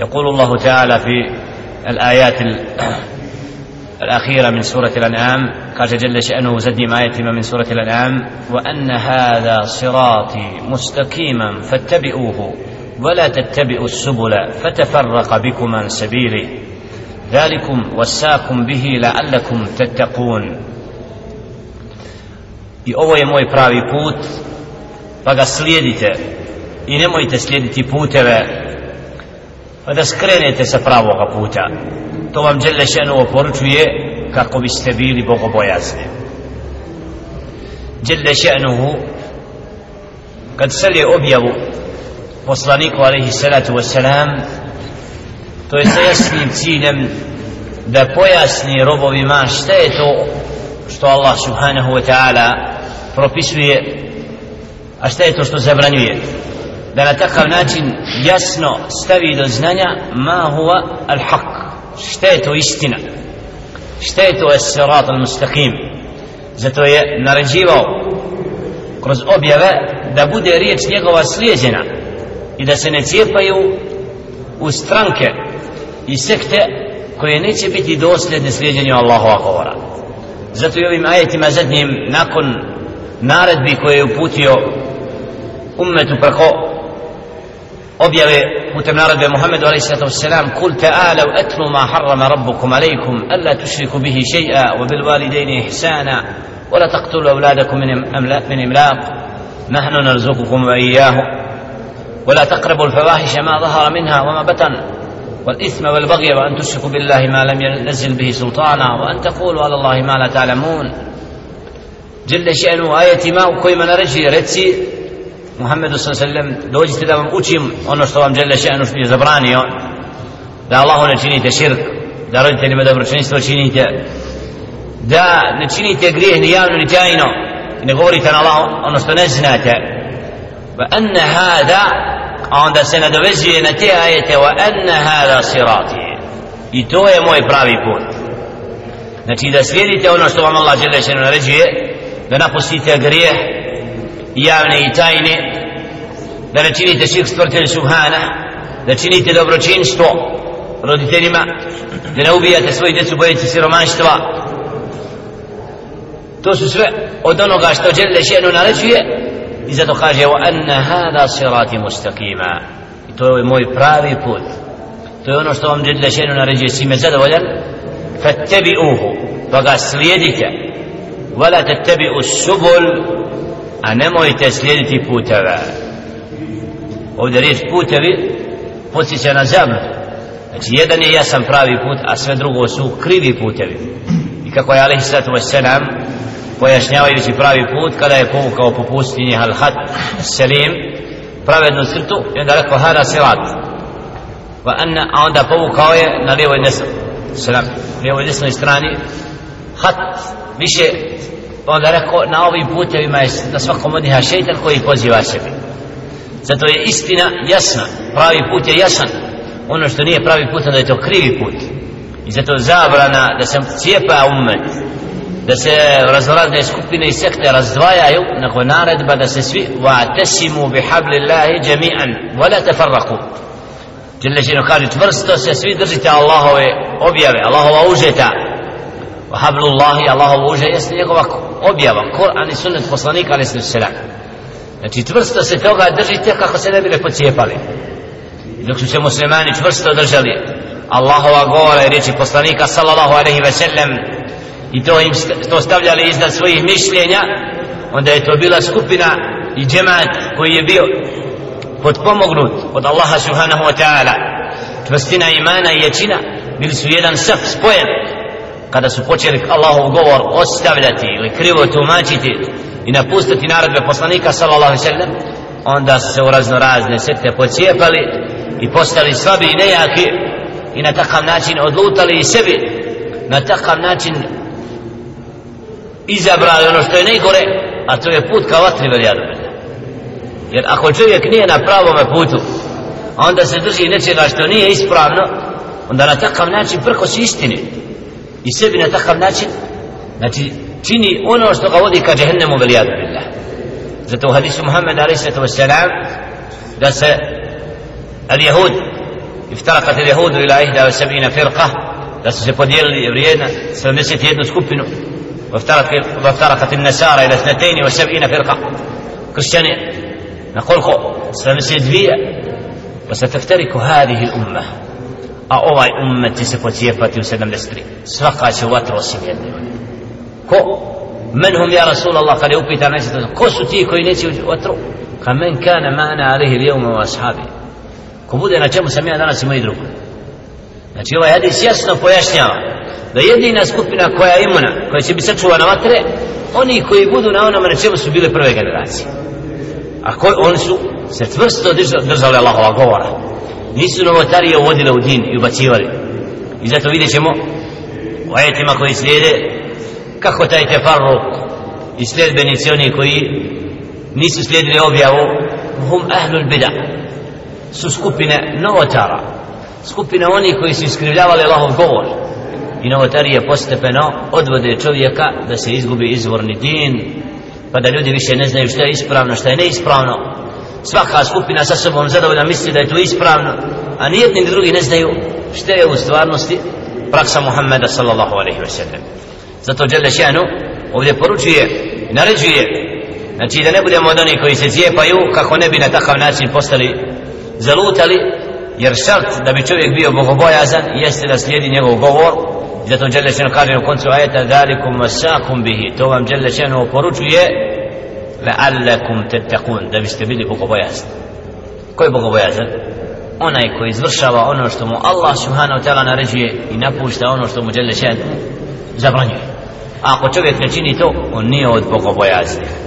يقول الله تعالى في الآيات الأخيرة من سورة الأنعام قال جل شأنه زدي ما يتم من سورة الأنعام وأن هذا صراطي مستقيما فاتبعوه ولا تتبعوا السبل فتفرق بكم عن سبيله ذلكم وساكم به لعلكم تتقون. I ovo je moj pravi put pa ga slijedite. I nemojte slijediti puteve pa da skrenete sa pravoga puta. To vam Đelešenu oporučuje kako biste bili bogobojazni. Đelešenuhu kad selje objavu poslaniku alaihi salatu wasalam to je sa jasnim ciljem da pojasni robovima šta je to što Allah subhanahu wa ta'ala propisuje a šta je to što zabranjuje da na takav način jasno stavi do znanja ma huwa al haq šta je to istina? Šta je to sirat al-mustaqim? Zato je naređivao kroz objave da bude riječ njegova slijeđena i da se ne cijepaju u stranke i sekte koje neće biti dosljedne slijedjenju Allahova govora zato i ovim ajetima zadnjim nakon naredbi koje je uputio ummetu preko objave putem naredbe Muhammedu wassalam kul ta'alav etlu ma harrama rabbukum alaikum alla tušriku bihi še'a wa bil walidejni ihsana ولا تقتلوا أولادكم من إملاق نحن نرزقكم وإياه ولا تقربوا الفواحش ما ظهر منها وما بطن والإثم والبغي وأن تشركوا بالله ما لم ينزل به سلطانا وأن تقولوا على الله ما لا تعلمون. جل شأنه آية ما وكوي من رجي رتسي Muhammedu sallallahu alejhi ve sellem dođite da vam učim ono što vam dželle šanu što je zabranio da Allahu ne činite širk da roditeljima dobročinstvo činite da ne činite grijeh ni javno ni tajno ne govorite na Allah ono što ne znate. Wa anna hada a onda se nadovezuje na te ajete wa anna hada sirati. I to je moj pravi put. Znači da slijedite ono što vam Allah žele še'nu naređuje da napustite grijeh javne i tajne da ne činite širk stvrtelj subhana da činite dobročinstvo roditeljima da ne ubijate svoji djecu bojeći siromaštva to su sve od onoga što žele šenu naređuje i zato kaže anna hada sirati mustaqima i to je moj pravi put to je ono što vam žele šenu naređuje si me zadovoljan fattabi'uhu pa ga slijedite wala tattabi'u subul a nemojte slijediti puteve. Ovdje riječ putevi podsjeća na zemlju. Znači jedan je jasan pravi put a sve drugo su krivi putevi. I kako je alaihi sallatu wassalam pojašnjavajući pravi put kada je povukao po pustinji halhat selim pravednu crtu i onda rekao hada sirat. Va anna, a onda povukao je na lijevoj desnoj selam, lijevoj desnoj strani hat više onda rekao na ovim putevima je na svakom od njiha šeitan koji poziva sebe. Zato je istina jasna pravi put je jasan. Ono što nije pravi put onda je to krivi put. I zato zabrana da se cijepa umet da se raznorazne skupine i sekte razdvajaju nakon naredba da se svi wa'tasimu bi hablillahi jami'an wa la tafarraqu Jelle Žino kaže čvrsto se svi držite Allahove objave Allahova užeta wa hablullahi Allahova uže jeste njegova objava Kur'an i sunnet poslanika ali se selam. Znači čvrsto se toga držite kako se ne bile pocijepali. Dok su se muslimani čvrsto držali Allahova govora i riječi poslanika sallallahu alaihi ve sellem i to im to stavljali iznad svojih mišljenja onda je to bila skupina i džemat koji je bio podpomognut od Allaha subhanahu wa ta'ala. Čvrstina imana i jačina bili su jedan saf spojen kada su počeli Allahov govor ostavljati ili krivo tumačiti i napustiti naredbe poslanika sallallahu alejhi ve sellem onda su se u razno razne sekte pocijepali i postali slabi i nejaki i na takav način odlutali i sebi na takav način izabrali ono što je najgore a to je put ka vatri veljadu jer ako čovjek nije na pravome putu onda se drži nečega što nije ispravno onda na takav način prkos istini. I sebi na takav način znači čini ono što ga vodi ka džehennemu velijadu billah zato u hadisu Muhammed a.s. da se al jehud افترقت اليهود إلى 71 فرقة da su se podijelili jevrijena 71 skupinu وافترقت النسارى إلى 72 فرقة كريستيانية نقول 72 وستفترق هذه الأمة a ovaj ummet će se pocijepati u 73 svaka će vatra osim jedne ko? Men hum ja Rasulallah kada je upitan neće to ko su ti koji neće u vatru? Ka men kana ma'na alihi lijevma u ashabi. Ko bude na čemu sam ja danas i moji drugi. Znači ovaj hadis jasno pojašnjava da jedina skupina koja je imuna koja će biti sačuvana vatre oni koji budu na onome na čemu su bile prve generacije. A koji oni su se tvrsto držali Allahova govora nisu novotarije uvodile u din i ubacivali. I zato vidjet ćemo u ajetima koji slijede kako taj tefarruk i sljedbenici oni koji nisu slijedili objavu hum ahlul bida su skupine novotara. Skupine oni koji su iskrivljavali Allahov govor. I novotarije postepeno odvode čovjeka da se izgubi izvorni din pa da ljudi više ne znaju šta je ispravno šta je neispravno svaka skupina sa sobom zadovoljna misli da je to ispravno a nijedni ni drugi ne znaju šta je u stvarnosti praksa Muhammeda sallallahu alaihi wa sallam. Zato Đele Šanu ovdje poručuje i naređuje znači da ne budemo od onih koji se cijepaju kako ne bi na takav način postali zalutali jer šart da bi čovjek bio bogobojazan jeste da slijedi njegov govor. Zato Đele Šanu kaže u koncu ajeta dalikum vasakum bihi. To vam Đele Šanu لعلكم تتقون. Tattaqun da biste bili bogobojazni. Ko je bogobojazan? Onaj koji izvršava ono što mu Allah subhanahu wa ta'ala naređuje i napušta ono što mu žele šan zabranjuje. A ako čovjek ne čini to on nije od bogobojaznih